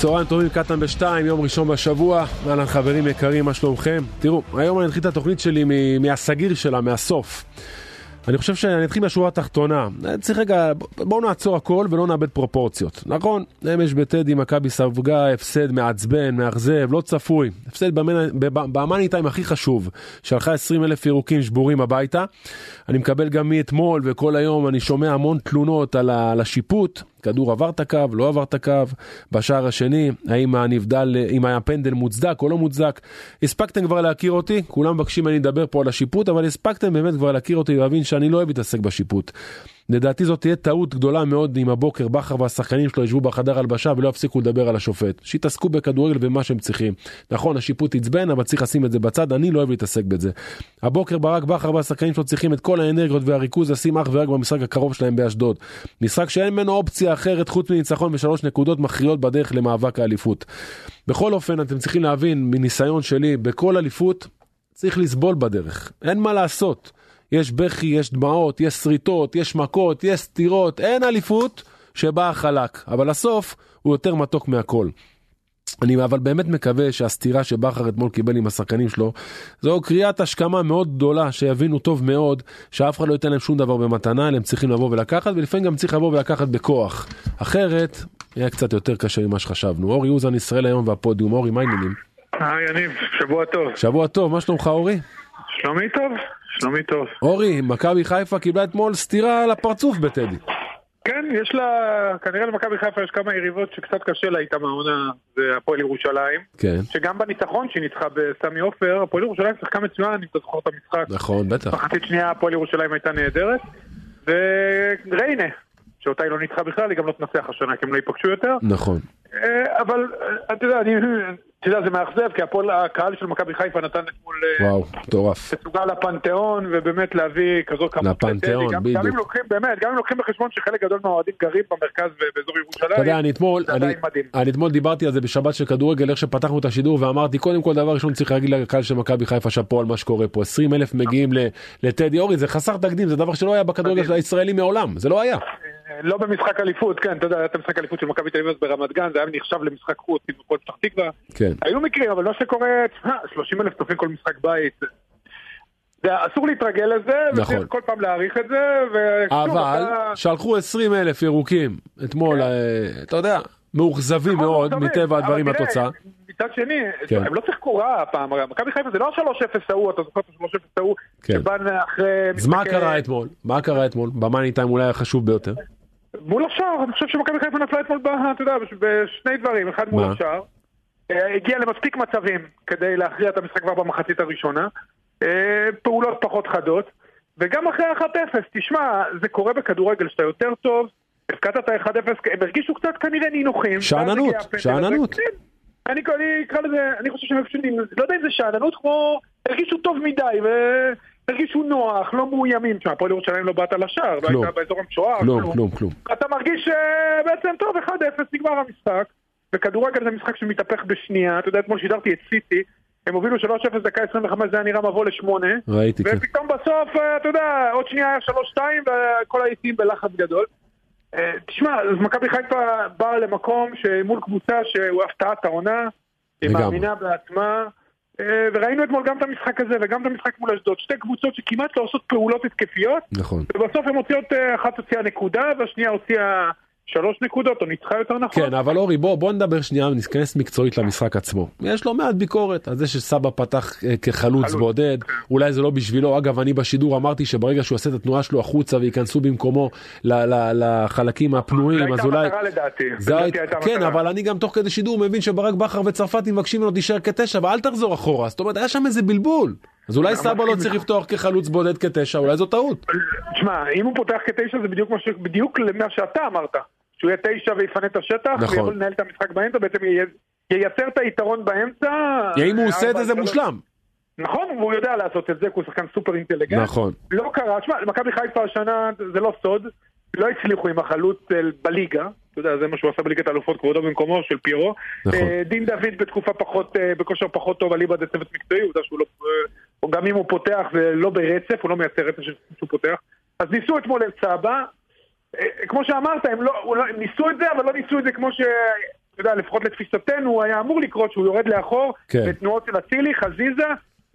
צהריים טובים, קטן בשתיים, יום ראשון בשבוע. אהלן חברים יקרים, מה שלומכם? תראו, היום אני אתחיל את התוכנית שלי מהסגיר שלה, מהסוף. אני חושב שאני אתחיל מהשורה התחתונה. צריך רגע, בואו נעצור הכל ולא נאבד פרופורציות. נכון, אמש בטדי מכבי ספגה הפסד מעצבן, מאכזב, לא צפוי. הפסד במאני טיים הכי חשוב, שהלכה 20 אלף ירוקים שבורים הביתה. אני מקבל גם מאתמול וכל היום אני שומע המון תלונות על השיפוט. כדור עבר את הקו, לא עבר את הקו, בשער השני, האם הנבדל, אם היה פנדל מוצדק או לא מוצדק. הספקתם כבר להכיר אותי, כולם מבקשים ממני לדבר פה על השיפוט, אבל הספקתם באמת כבר להכיר אותי ולהבין שאני לא אוהב להתעסק בשיפוט. לדעתי זאת תהיה טעות גדולה מאוד אם הבוקר בכר והשחקנים שלו ישבו בחדר הלבשה ולא יפסיקו לדבר על השופט. שיתעסקו בכדורגל ומה שהם צריכים. נכון, השיפוט עצבן, אבל צריך לשים את זה בצד, אני לא אוהב להתעסק בזה. הבוקר ברק בכר והשחקנים שלו צריכים את כל האנרגיות והריכוז לשים אך ורק במשחק הקרוב שלהם באשדוד. משחק שאין ממנו אופציה אחרת חוץ מניצחון ושלוש נקודות מכריעות בדרך למאבק האליפות. בכל אופן, אתם צריכים להבין מניסיון שלי, בכל אליפות צריך לסבול בדרך. אין מה לעשות. יש בכי, יש דמעות, יש שריטות, יש מכות, יש סטירות, אין אליפות שבאה חלק, אבל הסוף הוא יותר מתוק מהכל. אני אבל באמת מקווה שהסתירה שבכר אתמול קיבל עם השחקנים שלו זו קריאת השכמה מאוד גדולה שיבינו טוב מאוד שאף אחד לא ייתן להם שום דבר במתנה אלא הם צריכים לבוא ולקחת ולפעמים גם צריך לבוא ולקחת בכוח אחרת יהיה קצת יותר קשה ממה שחשבנו. אורי אוזן ישראל היום והפודיום אורי מה העניינים? היי יניב שבוע טוב. שבוע טוב מה שלומך אורי? שלומי טוב. שלומי טוב. אורי, מכבי חיפה קיבלה אתמול סטירה על הפרצוף בטדי. כן, יש לה, כנראה למכבי חיפה יש כמה יריבות שקצת קשה לה איתם העונה, זה הפועל ירושלים. כן. שגם בניצחון שהיא ניצחה בסמי עופר, הפועל ירושלים שיחקה מצוין, אם אתה זוכר את המשחק. נכון, בטח. מחצית שנייה הפועל ירושלים הייתה נהדרת. וריינה, שאותה היא לא ניצחה בכלל, היא גם לא תנצח השנה, כי הם לא ייפגשו יותר. נכון. אה, אבל, אה, אתה יודע, אני, אתה יודע, זה מאכזב, כי הפועל, הקהל של מכבי חיפה נתן אתמול... אה, וואו, מטורף. תצוגה לפנתיאון, ובאמת להביא כזאת כמות... לפנתיאון, בדיוק. גם אם לוקחים, באמת, גם אם לוקחים בחשבון שחלק גדול מהאוהדים גרים במרכז ובאזור ירושלים, אתה יודע, אני אתמול, אני, אני אתמול דיברתי על זה בשבת של כדורגל, איך שפתחנו את השידור, ואמרתי, קודם כל, דבר ראשון צריך להגיד לקהל של מכבי חיפה שאפו על מה שקורה פה. 20 אלף מגיעים לטדי אורי, זה חסר תקדים, זה דבר שלא היה בכדורגל הישראלי מעולם, זה לא היה. לא במשחק אליפות, כן, אתה יודע, היה את המשחק אליפות של מכבי תל אביב ברמת גן, זה היה נחשב למשחק חוץ עם הפועל פתח תקווה. כן. היו מקרים, אבל לא שקורה, תשמע, 30 אלף צופים כל משחק בית. זה אסור להתרגל לזה, נכון. וצריך כל פעם להעריך את זה, ושוב, אבל אתה... שלחו 20 אלף ירוקים אתמול, כן. אה, אתה יודע, מאוכזבים נכון, מאוד מטבע הדברים מהתוצאה. מצד שני, כן. הם לא שיחקו רע הפעם, מכבי חיפה זה לא ה-3-0 ההוא, אתה זוכר את ה-3-0 ההוא, כן. שבא אחרי... אז מה קרה אתמול? מה קרה אתמול? במאני טיים אולי החשוב ביותר. מול השער, אני חושב שמכבי חיפה נפלה אתמול, אתה יודע, בשני דברים, אחד מול השער. אה, הגיע למספיק מצבים כדי להכריע את המשחק כבר במחצית הראשונה. אה, פעולות פחות חדות. וגם אחרי 1-0, תשמע, זה קורה בכדורגל שאתה יותר טוב, הפקדת את ה-1-0, הם הרגישו קצת כנראה נינוחים. שאננות, שאננות. כן. אני אקרא לזה, אני חושב שהם פשוט, לא יודע אם זה שאננות כמו, הרגישו טוב מדי. הרגישו נוח, לא מאוימים. תשמע, הפועל ירושלים לא באת לשער, כלום. והייתה באזור המשוער. כלום, כלום, כלום. אתה מרגיש אה, טוב, 1-0, נגמר המשחק. וכדורגל זה משחק שמתהפך בשנייה. אתה יודע, אתמול שידרתי את סיטי, הם הובילו 3-0 דקה 25, זה היה נראה מבוא לשמונה. ראיתי, כן. ופתאום בסוף, אה, אתה יודע, עוד שנייה היה 3-2, וכל העיתים בלחץ גדול. אה, תשמע, אז מכבי חיפה באה למקום שמול קבוצה שהוא הפתעת העונה, היא מאמינה בעצמה. אה, וראינו אתמול גם את המשחק הזה וגם את המשחק מול אשדוד, שתי קבוצות שכמעט לא עושות פעולות התקפיות, נכון. ובסוף הן מוציאות, אה, אחת הוציאה נקודה והשנייה הוציאה שלוש נקודות, או ניצחה יותר נכון. כן, אבל אורי, בוא, בוא נדבר שנייה, ניכנס מקצועית למשחק עצמו. יש לו מעט ביקורת על זה שסבא פתח אה, כחלוץ חלוץ. בודד, כן. אולי זה לא בשבילו. אגב, אני בשידור אמרתי שברגע שהוא יעשה את התנועה שלו החוצה וייכנסו במקומו ל- ל- לחלקים הפנויים, אז אולי... מטרה לדעתי. זה הייתה כן, מטרה. אבל אני גם תוך כדי שידור מבין שברק בכר וצרפתי מבקשים ממנו תישאר כתשע, ואל תחזור אחורה. זאת אומרת, היה שם איזה בלבול. אז אולי סבא לא צריך לפתוח כחלוץ בודד כתשע, אולי זו טעות. תשמע, אם הוא פותח כתשע זה בדיוק, ש... בדיוק למה שאתה אמרת. שהוא יהיה תשע ויפנה את השטח, נכון. ויכול לנהל את המשחק באמצע, בעצם ייצר את היתרון באמצע. אם הוא עושה את זה זה מושלם. נכון, והוא יודע לעשות את זה, כי הוא שחקן סופר אינטליגנט. נכון. לא קרה, תשמע, מכבי חיפה השנה, זה לא סוד, לא הצליחו עם החלוץ בליגה, אתה יודע, זה מה שהוא עשה בליגת האלופות, כבודו במקומו של פירו. נכון. דין דוד בתקופה פחות, בכושר פחות טוב, אליבא זה צוות מקצועי, עובדה שהוא לא, גם אם הוא פותח ולא ברצף, הוא לא מייצר רצף שהוא פותח. אז ניסו אתמול את סבא, כמו שאמרת, הם, לא, הם ניסו את זה, אבל לא ניסו את זה כמו ש... אתה יודע, לפחות לתפיסתנו, היה אמור לקרות שהוא יורד לאחור, כן. בתנועות של אצילי, חזיזה,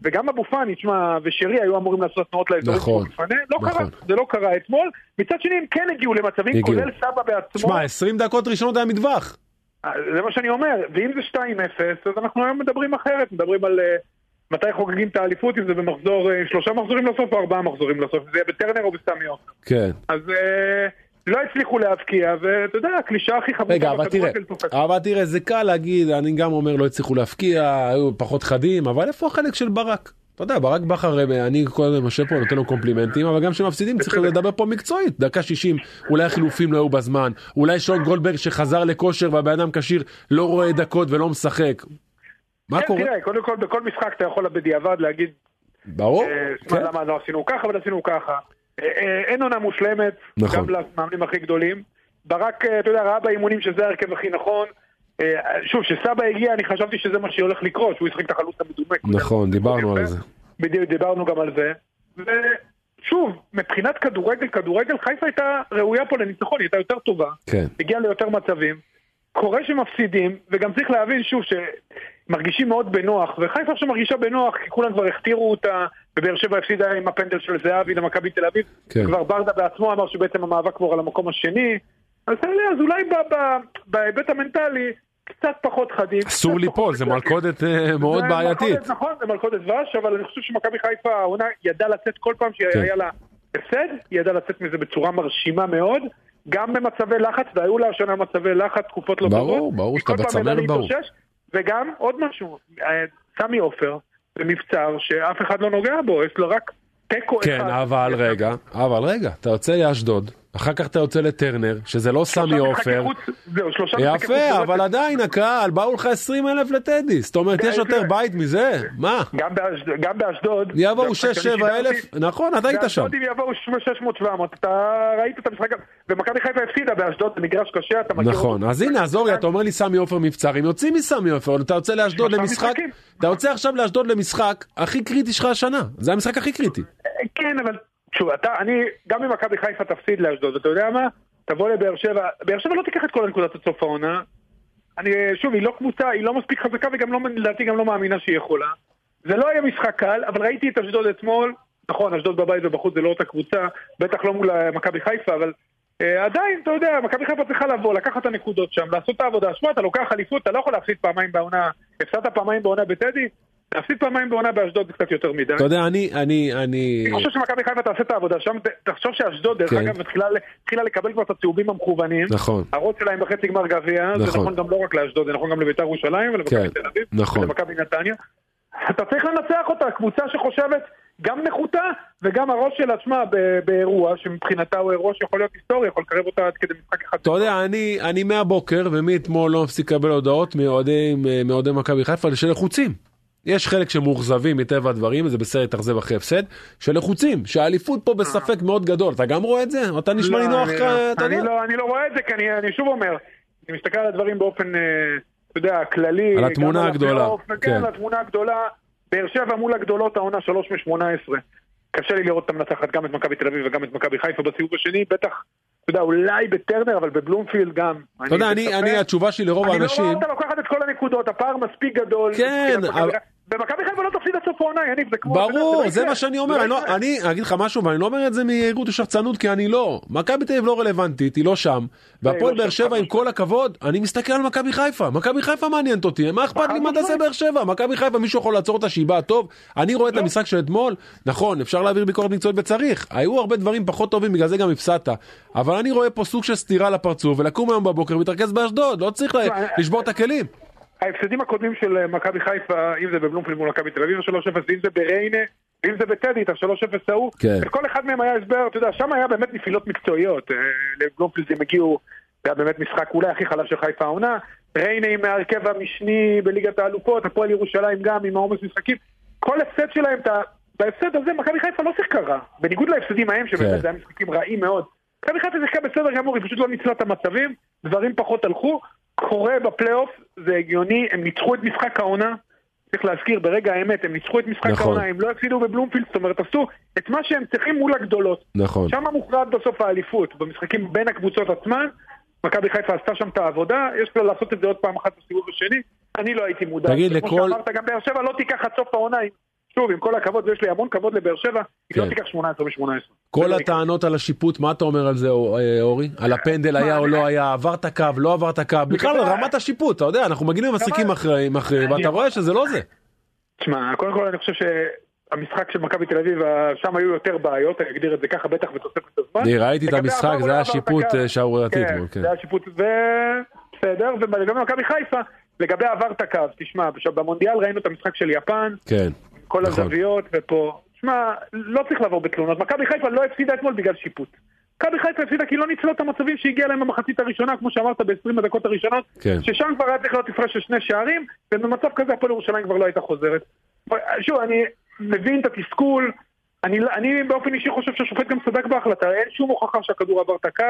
וגם אבו פאני, תשמע, ושרי היו אמורים לעשות תנועות לאזורים נכון, מפנה, לא נכון. קרה, זה לא קרה אתמול. מצד שני, הם כן הגיעו למצבים, הגיעו. כולל סבא בעצמו. שמע, 20 דקות ראשונות היה מטווח. אה, זה מה שאני אומר, ואם זה 2-0, אז אנחנו היום מדברים אחרת, מדברים על אה, מתי חוגגים את האליפות, אם זה במחזור, אה, שלושה מחזורים לסוף או ארבעה מחזורים לסוף, זה יהיה בטרנר או בסמי עופר. כן. אז אה, לא הצליחו להבקיע, ואתה יודע, הקלישאה הכי חבוטה רגע, אבל תראה. אבל תראה, זה קל להגיד, אני גם אומר לא הצליחו להפקיע, היו פחות חדים, אבל איפה החלק של ברק? אתה יודע, ברק בכר, אני כל הזמן יושב פה, נותן לו קומפלימנטים, אבל גם כשמפסידים צריך. לדבר פה מקצועית. דקה 60, אולי החילופים לא היו בזמן, אולי שון גולדברג שחזר לכושר והבן אדם כשיר לא רואה דקות ולא משחק. מה כן, קורה? תראה, קודם כל, בכל משחק אתה יכול בדיעבד להגיד, ברור, אה, כן. למה לא עשינו ככה, אבל עשינו ככה. אה, אה, אין עונה מושלמת, נכון. גם למאמנים הכי גדולים. ברק, אה, אתה יודע, ראה באימונים שזה ההרכב הכי נכון. שוב, כשסבא הגיע, אני חשבתי שזה מה שהולך לקרות, שהוא ישחק את החלוץ המדומה. נכון, דיברנו על. זה. בדיוק, דיברנו גם על זה. ושוב, מבחינת כדורגל, כדורגל, חיפה הייתה ראויה פה לניצחון, היא הייתה יותר טובה. כן. הגיעה ליותר מצבים. קורה שמפסידים, וגם צריך להבין שוב שמרגישים מאוד בנוח, וחיפה עכשיו מרגישה בנוח, כי כולם כבר הכתירו אותה, ובאר שבע הפסידה עם הפנדל של זהבי למכבי תל אביב. כן. כבר ברדה בעצמו אמר שבעצם המאבק כבר על המקום השני. אז אז אולי בהיבט המנטלי, קצת פחות חדים. אסור ליפול, זה. מלכודת אה, מאוד זה בעייתית. מלכודת, נכון, זה מלכודת דבש, אבל אני חושב שמכבי חיפה העונה ידעה לצאת כל פעם כן. שהיה לה הפסד, היא ידעה לצאת מזה בצורה מרשימה מאוד, גם במצבי לחץ, והיו לה השנה מצבי לחץ, תקופות לא ברור, טובות. ברור היא שאתה בצמרת, ברור. וגם עוד משהו, אה, סמי עופר, במבצר שאף אחד לא נוגע בו, יש לו רק תיקו אחד. כן, אבל רגע, אבל רגע, אתה יוצא לאשדוד, אחר כך אתה יוצא לטרנר, שזה לא סמי עופר. יפה. אבל עדיין הקהל, באו לך 20 אלף לטדי, זאת אומרת, יש יותר. בית מזה? מה? גם באשדוד- יבואו זה המשחק 6-7 שאני אלף. נכון, אתה היית שם. באשדוד אם יבואו 600-700, אתה ראית את המשחק, ומכבי חיפה הפסידה באשדוד, זה מגרש קשה, אתה מכיר נכון. אז הנה, עזור לי, אתה אומר לי סמי עופר מבצר, הם יוצאים מסמי עופר, אתה יוצא לאשדוד למשחק. אתה יוצא עכשיו לאשדוד למשחק הכי קריטי שלך השנה, זה המשחק הכי קריטי. כן, אבל שוב, אתה, אני, גם אם מכבי חיפה תפסיד לאשדוד, אתה יודע מה? תבוא לבאר שבע, באר שבע לא תיקח את כל הנקודות עד סוף העונה. אני, שוב, היא לא קבוצה, היא לא מספיק חזקה וגם לא, לדעתי גם לא מאמינה שהיא יכולה. זה לא היה משחק קל, אבל ראיתי את אשדוד אתמול, נכון, אשדוד בבית ובחוץ זה לא אותה קבוצה, בטח לא מול מכבי חיפה, אבל אה, עדיין, אתה יודע, מכבי חיפה צריכה לבוא, לקחת את הנקודות שם, לעשות את העבודה. שמע, אתה לוקח אליפות, אתה לא יכול להפסיד פעמיים בעונה, הפסדת פעמיים בעונה בטדי, להפסיד פעמיים בעונה באשדוד זה קצת יותר מדי. אתה יודע, אני, אני, אני... אני חושב שמכבי חיפה תעשה את העבודה שם, תחשוב שאשדוד, דרך כן. אגב, התחילה לקבל כבר את הצהובים המכוונים. נכון. הראש שלהם בחצי גמר גביע, זה נכון. נכון גם לא רק לאשדוד, זה נכון גם לבית"ר ירושלים ולמכבי כן, תל אביב, נכון. ולמכבי נתניה. אתה צריך לנצח אותה, קבוצה שחושבת גם נחותה וגם הראש שלה, שמע, באירוע שמבחינתה הוא אירוע שיכול להיות היסטורי, יכול לקרב אותה עד כדי משחק אחד. אתה יודע, אני, אני מהבוקר ומאתמול לא מפסיק לקבל הודעות מאוהדי מכבי חיפה שלחוצים. יש חלק שמאוכזבים מטבע הדברים, וזה בסדר להתאכזב אחרי הפסד, שלחוצים, שהאליפות פה בספק מאוד גדול. אתה גם רואה את זה? אתה נשמע לי לא, נוח, כ- לא- אני. לא- אני לא רואה את זה, כי אני אני שוב אומר, אני מסתכל על הדברים באופן, אה, אתה יודע, כללי. על התמונה הגדולה, כן. על התמונה הגדולה. באר שבע מול הגדולות העונה 3 מ-18. קשה לי לראות אותם מנצחת גם את מכבי תל אביב וגם את מכבי חיפה בסיבוב השני, בטח, אתה יודע, אולי בטרנר, אבל בבלומפילד גם. אתה יודע, אני. אני, התשובה שלי לרוב אני לא האנשים, רואה אותה לוקחת את כל הנקודות, הפער מספיק גדול. כן, אבל- ומכבי חיפה לא תפסיד עד סוף העונה, יניב, זה כמו... ברור, זה יקרה. מה שאני אומר, לא אני לא-. אני אגיד לך משהו, ואני לא אומר את זה מיהירות ושחצנות, כי אני לא. מכבי תל אביב לא רלוונטית, היא לא שם. והפועל לא באר שם, שבע, עם כל הכבוד, אני מסתכל על מכבי חיפה. מכבי חיפה מעניינת אותי, מה אכפת לי מה תעשה באר שבע? מכבי חיפה, מישהו יכול לעצור אותה שהיא באה טוב? אני רואה את המשחק של אתמול, נכון, אפשר להעביר ביקורת מקצועית וצריך. היו הרבה דברים פחות טובים, בגלל זה גם הפסדת. אבל אני רואה פה סוג של סטירה לפרצוף, ולקום היום בבוקר ולהתרכז באשדוד, לא צריך לשבור את הכלים. ההפסדים הקודמים של אה, מכבי חיפה, אם זה בבלומפילד מול מכבי תל אביב, ה-3-0, ואם זה בריינה, ואם זה בטדי, את ה-3-0 ההוא, כן. לכל אחד מהם היה הסבר, אתה יודע, שם היה באמת נפילות מקצועיות. אה, לבלומפילד הם הגיעו, זה היה באמת משחק אולי הכי חלש של חיפה העונה, ריינה עם ההרכב המשני בליגת האלופות, הפועל ירושלים גם עם העומס משחקים, כל הפסד שלהם, אתה- בהפסד הזה מכבי חיפה לא שיחקה רע, בניגוד להפסדים ההם, כן. שבאמת זה היה משחקים רעים מאוד. מכבי חיפה שיחקה בסדר גמור, היא פשוט לא ניצלה את המצבים, דברים פחות הלכו, קורה בפלייאוף, זה הגיוני, הם ניצחו את משחק העונה, צריך להזכיר, ברגע האמת, הם ניצחו את משחק נכון. העונה, הם לא הפסידו בבלומפילד, זאת אומרת, עשו את מה שהם צריכים מול הגדולות. נכון. שם מוכרעת בסוף האליפות, במשחקים בין הקבוצות עצמן, מכבי חיפה עשתה שם את העבודה, יש לה לעשות את זה עוד פעם אחת בסיבוב השני, אני לא הייתי מודע. תגיד, לכל... כמו שאמרת, גם באר שבע לא תיקח עד סוף העונה, שוב, עם כל הכבוד, ויש לי המון כבוד לבאר שבע, היא לא כן. תיקח 18 ו-18. כל הטענות על השיפוט, מה אתה אומר על זה, אה, אורי? על הפנדל היה או לא היה, עבר את הקו, לא עבר את הקו, בכלל רמת השיפוט, אתה יודע, אנחנו מגיעים למשחקים אחרים, ואתה רואה שזה לא זה. תשמע, קודם כל אני חושב שהמשחק של מכבי תל אביב, שם היו יותר בעיות, אני אגדיר את זה ככה, בטח בתוספת הזמן. אני ראיתי את המשחק, זה היה שיפוט אה, שערורייתי כן, אתמול, כן. זה היה שיפוט, בסדר, וגם במכבי חיפה, לגבי עבר את הקו, תשמע, במונדיאל ראינו את המשחק של יפן, כן, כל נכון. הזוויות, ופה, תשמע, לא צריך לעבור בתלונות, מכבי חיפה לא הפסידה אתמול בגלל שיפוט. מכבי חיפה הפסידה כי לא ניצלו את המצבים שהגיע להם במחצית הראשונה, כמו שאמרת, ב-20 הדקות הראשונות, כן. ששם כבר היה צריך להיות הפרש של שני שערים, ובמצב כזה הפועל ירושלים כבר לא הייתה חוזרת. שוב, אני מבין את התסכול, אני, אני באופן אישי חושב שהשופט גם צדק בהחלטה, אין שום הוכחה שהכדור עבר את הקו.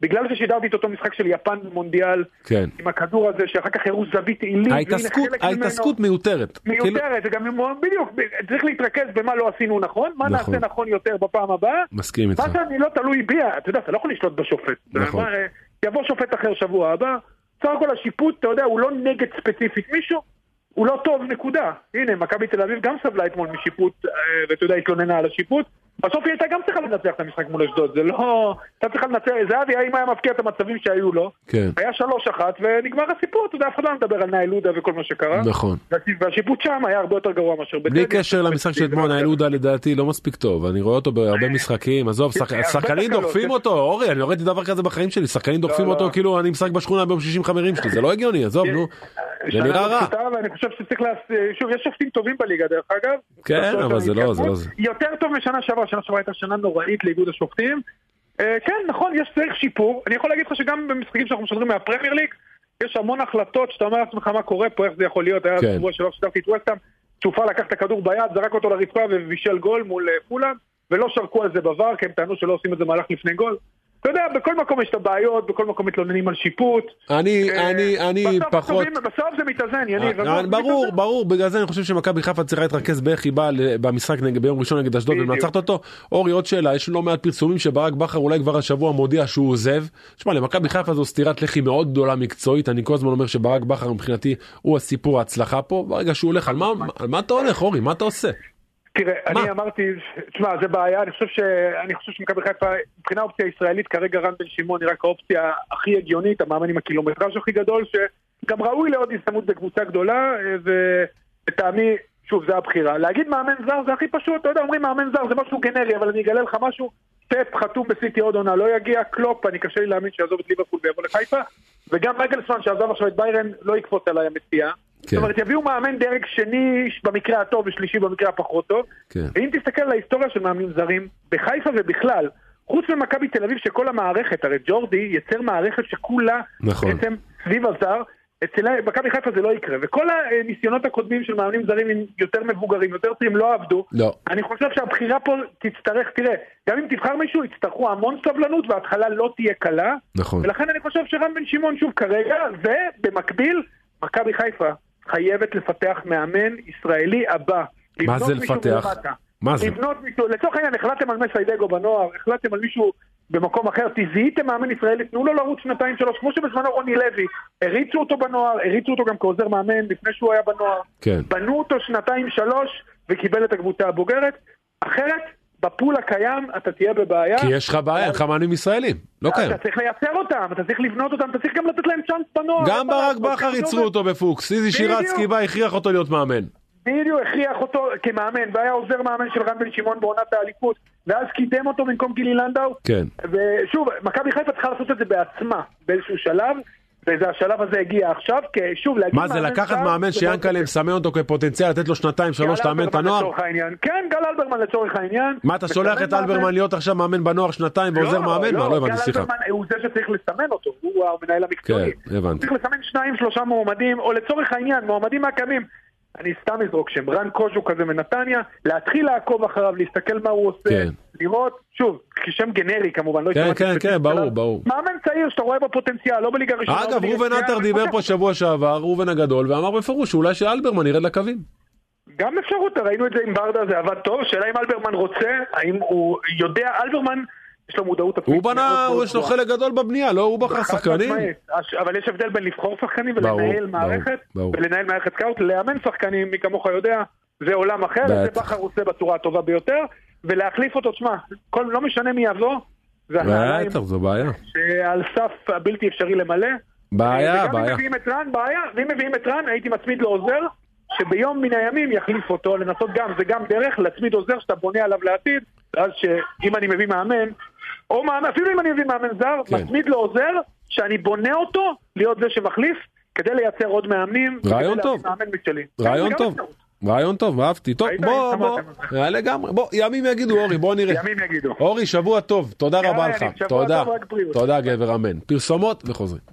בגלל ששידרתי את אותו משחק של יפן במונדיאל, כן. עם הכדור הזה שאחר כך הראו זווית עילית, ההתעסקות, ההתעסקות מיותרת. מיותרת, זה גם בדיוק, צריך להתרכז במה לא עשינו נכון, מה נכון. נעשה נכון יותר בפעם הבאה. מסכים איתך. מה שאני לא תלוי בי, אתה יודע, אתה לא יכול לשלוט בשופט. נכון. יבוא שופט אחר שבוע הבא, סך הכל השיפוט, אתה יודע, הוא לא נגד ספציפית מישהו, הוא לא טוב, נקודה. הנה, מכבי תל אביב גם סבלה אתמול משיפוט, אה, ואתה יודע, התלוננה על השיפוט. בסוף היא הייתה גם צריכה לנצח את המשחק מול אשדוד, זה לא... הייתה צריכה לנצח, זהבי, האם היה מפקיע את המצבים שהיו לו? כן. היה שלוש אחת ונגמר הסיפור, אתה יודע, אף אחד לא מדבר על נאי לודה וכל מה שקרה. נכון. והשיפוט שם היה הרבה יותר גרוע מאשר בטדי. בלי קשר למשחק של אתמול, נאי לודה לדעתי לא מספיק טוב, אני רואה אותו בהרבה אה, משחקים, עזוב, שחקנים דוחפים אותו, אורי, אני לא ראיתי דבר כזה בחיים שלי, שחקנים דוחפים לא, אותו לא. כאילו אני משחק בשכונה ביום שישי עם חברים שלי, זה לא הגיוני, עזוב, נו. זה נראה רע. ואני חושב שצריך שוב, יש שופטים טובים בליגה דרך אגב. כן, אבל זה לא, זה לא זה. יותר טוב משנה שעברה, שנה שעברה הייתה שנה נוראית לאיגוד השופטים. אה, כן, נכון, יש צריך שיפור. אני יכול להגיד לך שגם במשחקים שאנחנו משדרים מהפרמייר ליג, יש המון החלטות שאתה אומר לעצמך מה קורה פה, איך זה יכול להיות. היה שבוע שלא שידרתי את ווסטהאם, צ'ופר לקח את הכדור ביד, זרק אותו לרצפה ובישל גול מול פולאם, אה, ולא שרקו על זה בVAR, כי הם טענו שלא עושים את זה מהלך לפני גול. אתה יודע, בכל מקום יש את הבעיות, בכל מקום מתלוננים על שיפוט. אני, אה, אני, אני פחות... בסוף זה מתאזן, יניב. אה, ברור, ברור, בגלל זה אני חושב שמכבי חיפה צריכה להתרכז באיך היא באה במשחק ביום ראשון נגד אשדוד ומנצחת אותו. אורי, עוד שאלה, יש לא מעט פרסומים שברק בכר אולי כבר השבוע מודיע שהוא עוזב. שמע, למכבי חיפה זו סטירת לחי מאוד גדולה מקצועית, אני כל הזמן אומר שברק בכר מבחינתי הוא הסיפור ההצלחה פה, ברגע שהוא הולך, על מה אתה הולך, אורי, מה אתה עושה? תראה, מה? אני אמרתי, תשמע, זה בעיה, אני חושב, ש... אני חושב שמכבי חיפה, מבחינה אופציה ישראלית, כרגע רן בן שמעון נראה כאופציה הכי הגיונית, המאמן עם הקילומטראז' הכי גדול, שגם ראוי לעוד הזדמנות בקבוצה גדולה, ולטעמי, שוב, זה הבחירה. להגיד מאמן זר זה הכי פשוט, אתה יודע, אומרים מאמן זר זה משהו גנרי, אבל אני אגלה לך משהו, פפ חתום בסיטי עוד עונה, לא יגיע, קלופ, אני קשה לי להאמין שיעזוב את ליברפול ויבוא לחיפה, וגם רגלסמן שעזב עכשיו את ביירן, לא יקפוץ עליי המציאה. כן. זאת אומרת, יביאו מאמן דרג שני במקרה הטוב ושלישי במקרה הפחות טוב. כן. ואם תסתכל על ההיסטוריה של מאמנים זרים, בחיפה ובכלל, חוץ ממכבי תל אביב שכל המערכת, הרי ג'ורדי יצר מערכת שכולה נכון. בעצם סביב הזר, אצל מכבי חיפה זה לא יקרה, וכל הניסיונות הקודמים של מאמנים זרים עם יותר מבוגרים, יותר צעירים, לא עבדו. לא. אני חושב שהבחירה פה תצטרך, תראה, גם אם תבחר מישהו, יצטרכו המון סבלנות וההתחלה לא תהיה קלה. נכון. ולכן אני חושב שרם בן שמעון שוב כרגע, ובמקביל, מכבי חיפה חייבת לפתח מאמן ישראלי הבא. מה זה לפתח? מה זה? לבנות מישהו, לצורך העניין החלטתם על מסיידגו בנוער, החלטתם על מישהו במקום אחר, תזיהיתם מאמן ישראלי, תנו לו לרוץ שנתיים שלוש, כמו שבזמנו רוני לוי, הריצו אותו בנוער, הריצו אותו גם כעוזר מאמן לפני שהוא היה בנוער, כן. בנו אותו שנתיים שלוש וקיבל את הקבוצה הבוגרת, אחרת בפול הקיים אתה תהיה בבעיה. כי יש לך בעיה, אין לך מאמנים ישראלים, לא קיים. אתה צריך לייצר אותם, אתה צריך לבנות אותם, אתה צריך גם לתת להם צ'אנס בנוער. גם ברק בכר ייצרו אותו בפוקס, איזי שירצקי בא, הכריח אותו להיות מאמן. בדיוק, הכריח אותו כמאמן, והיה עוזר מאמן של רן בן שמעון בעונת האליפות, ואז קידם אותו במקום גילי לנדאו. כן. ושוב, מכבי חיפה צריכה לעשות את זה בעצמה באיזשהו שלב. וזה השלב הזה הגיע עכשיו, כי שוב להגיד... מה זה לקחת מאמן שיאנקל'ה מסמן אותו כפוטנציאל, לתת לו שנתיים שלוש לאמן את הנוער? כן, גל אלברמן לצורך העניין. מה אתה שולח את אלברמן להיות עכשיו מאמן בנוער שנתיים ועוזר לא, מאמן? לא, לא הבנתי, סליחה. גל אלברמן הוא זה שצריך לסמן אותו, הוא המנהל המקצועי. כן, הבנתי. צריך לסמן שניים שלושה מועמדים, או לצורך העניין, מועמדים מהקיימים. אני סתם אזרוק שם, רן קוז'ו כזה מנתניה, להתחיל לעקוב אחריו, להסתכל מה הוא עושה, כן. לראות, שוב, כשם גנרי כמובן, לא כן, כן, כן, ברור, ברור. מאמן צעיר שאתה רואה בפוטנציאל, לא בליגה ראשונה. אגב, ראובן עטר דיבר פה שבוע שעבר, ראובן הגדול, ואמר בפירוש שאולי שאלברמן ירד לקווים. גם אפשרות, ראינו את זה עם ברדה, זה עבד טוב, השאלה אם אלברמן רוצה, האם הוא יודע, אלברמן יש לו מודעות עצמית. הוא בנה, יש לו. חלק גדול בבנייה, לא הוא בחר שחקנים? אבל יש הבדל בין לבחור שחקנים ולנהל מערכת. ולנהל מערכת סקאוט, לאמן שחקנים, מי כמוך יודע, זה עולם אחר, זה. בכר עושה בצורה הטובה ביותר, ולהחליף אותו, תשמע, כל- לא משנה מי יבוא, זה הנעליים בעיה. שעל סף הבלתי אפשרי למלא. בעיה, וגם אם בעיה. מביאים את רן, בעיה, ואם מביאים את רן, הייתי מצמיד לו עוזר, שביום מן הימים יחליף אותו, לנסות גם, זה גם דרך להצמיד עוזר שאתה בונה עליו לעתיד, ואז שאם אני מביא מאמן, או מאמן, אפילו אם אני מביא מאמן זר, כן. מצמיד לו עוזר, שאני בונה אותו להיות זה שמחליף, כדי לייצר עוד מאמנים. רעיון טוב. מאמן משלי. רעיון טוב. רעיון טוב, אהבתי. טוב? בוא, בוא, אה, לגמרי, בוא, ימים יגידו, אורי, בוא נראה. ימים יגידו. אורי, שבוע טוב, תודה רבה לך. תודה. תודה גבר, אמן. פרסומות וחוזרים.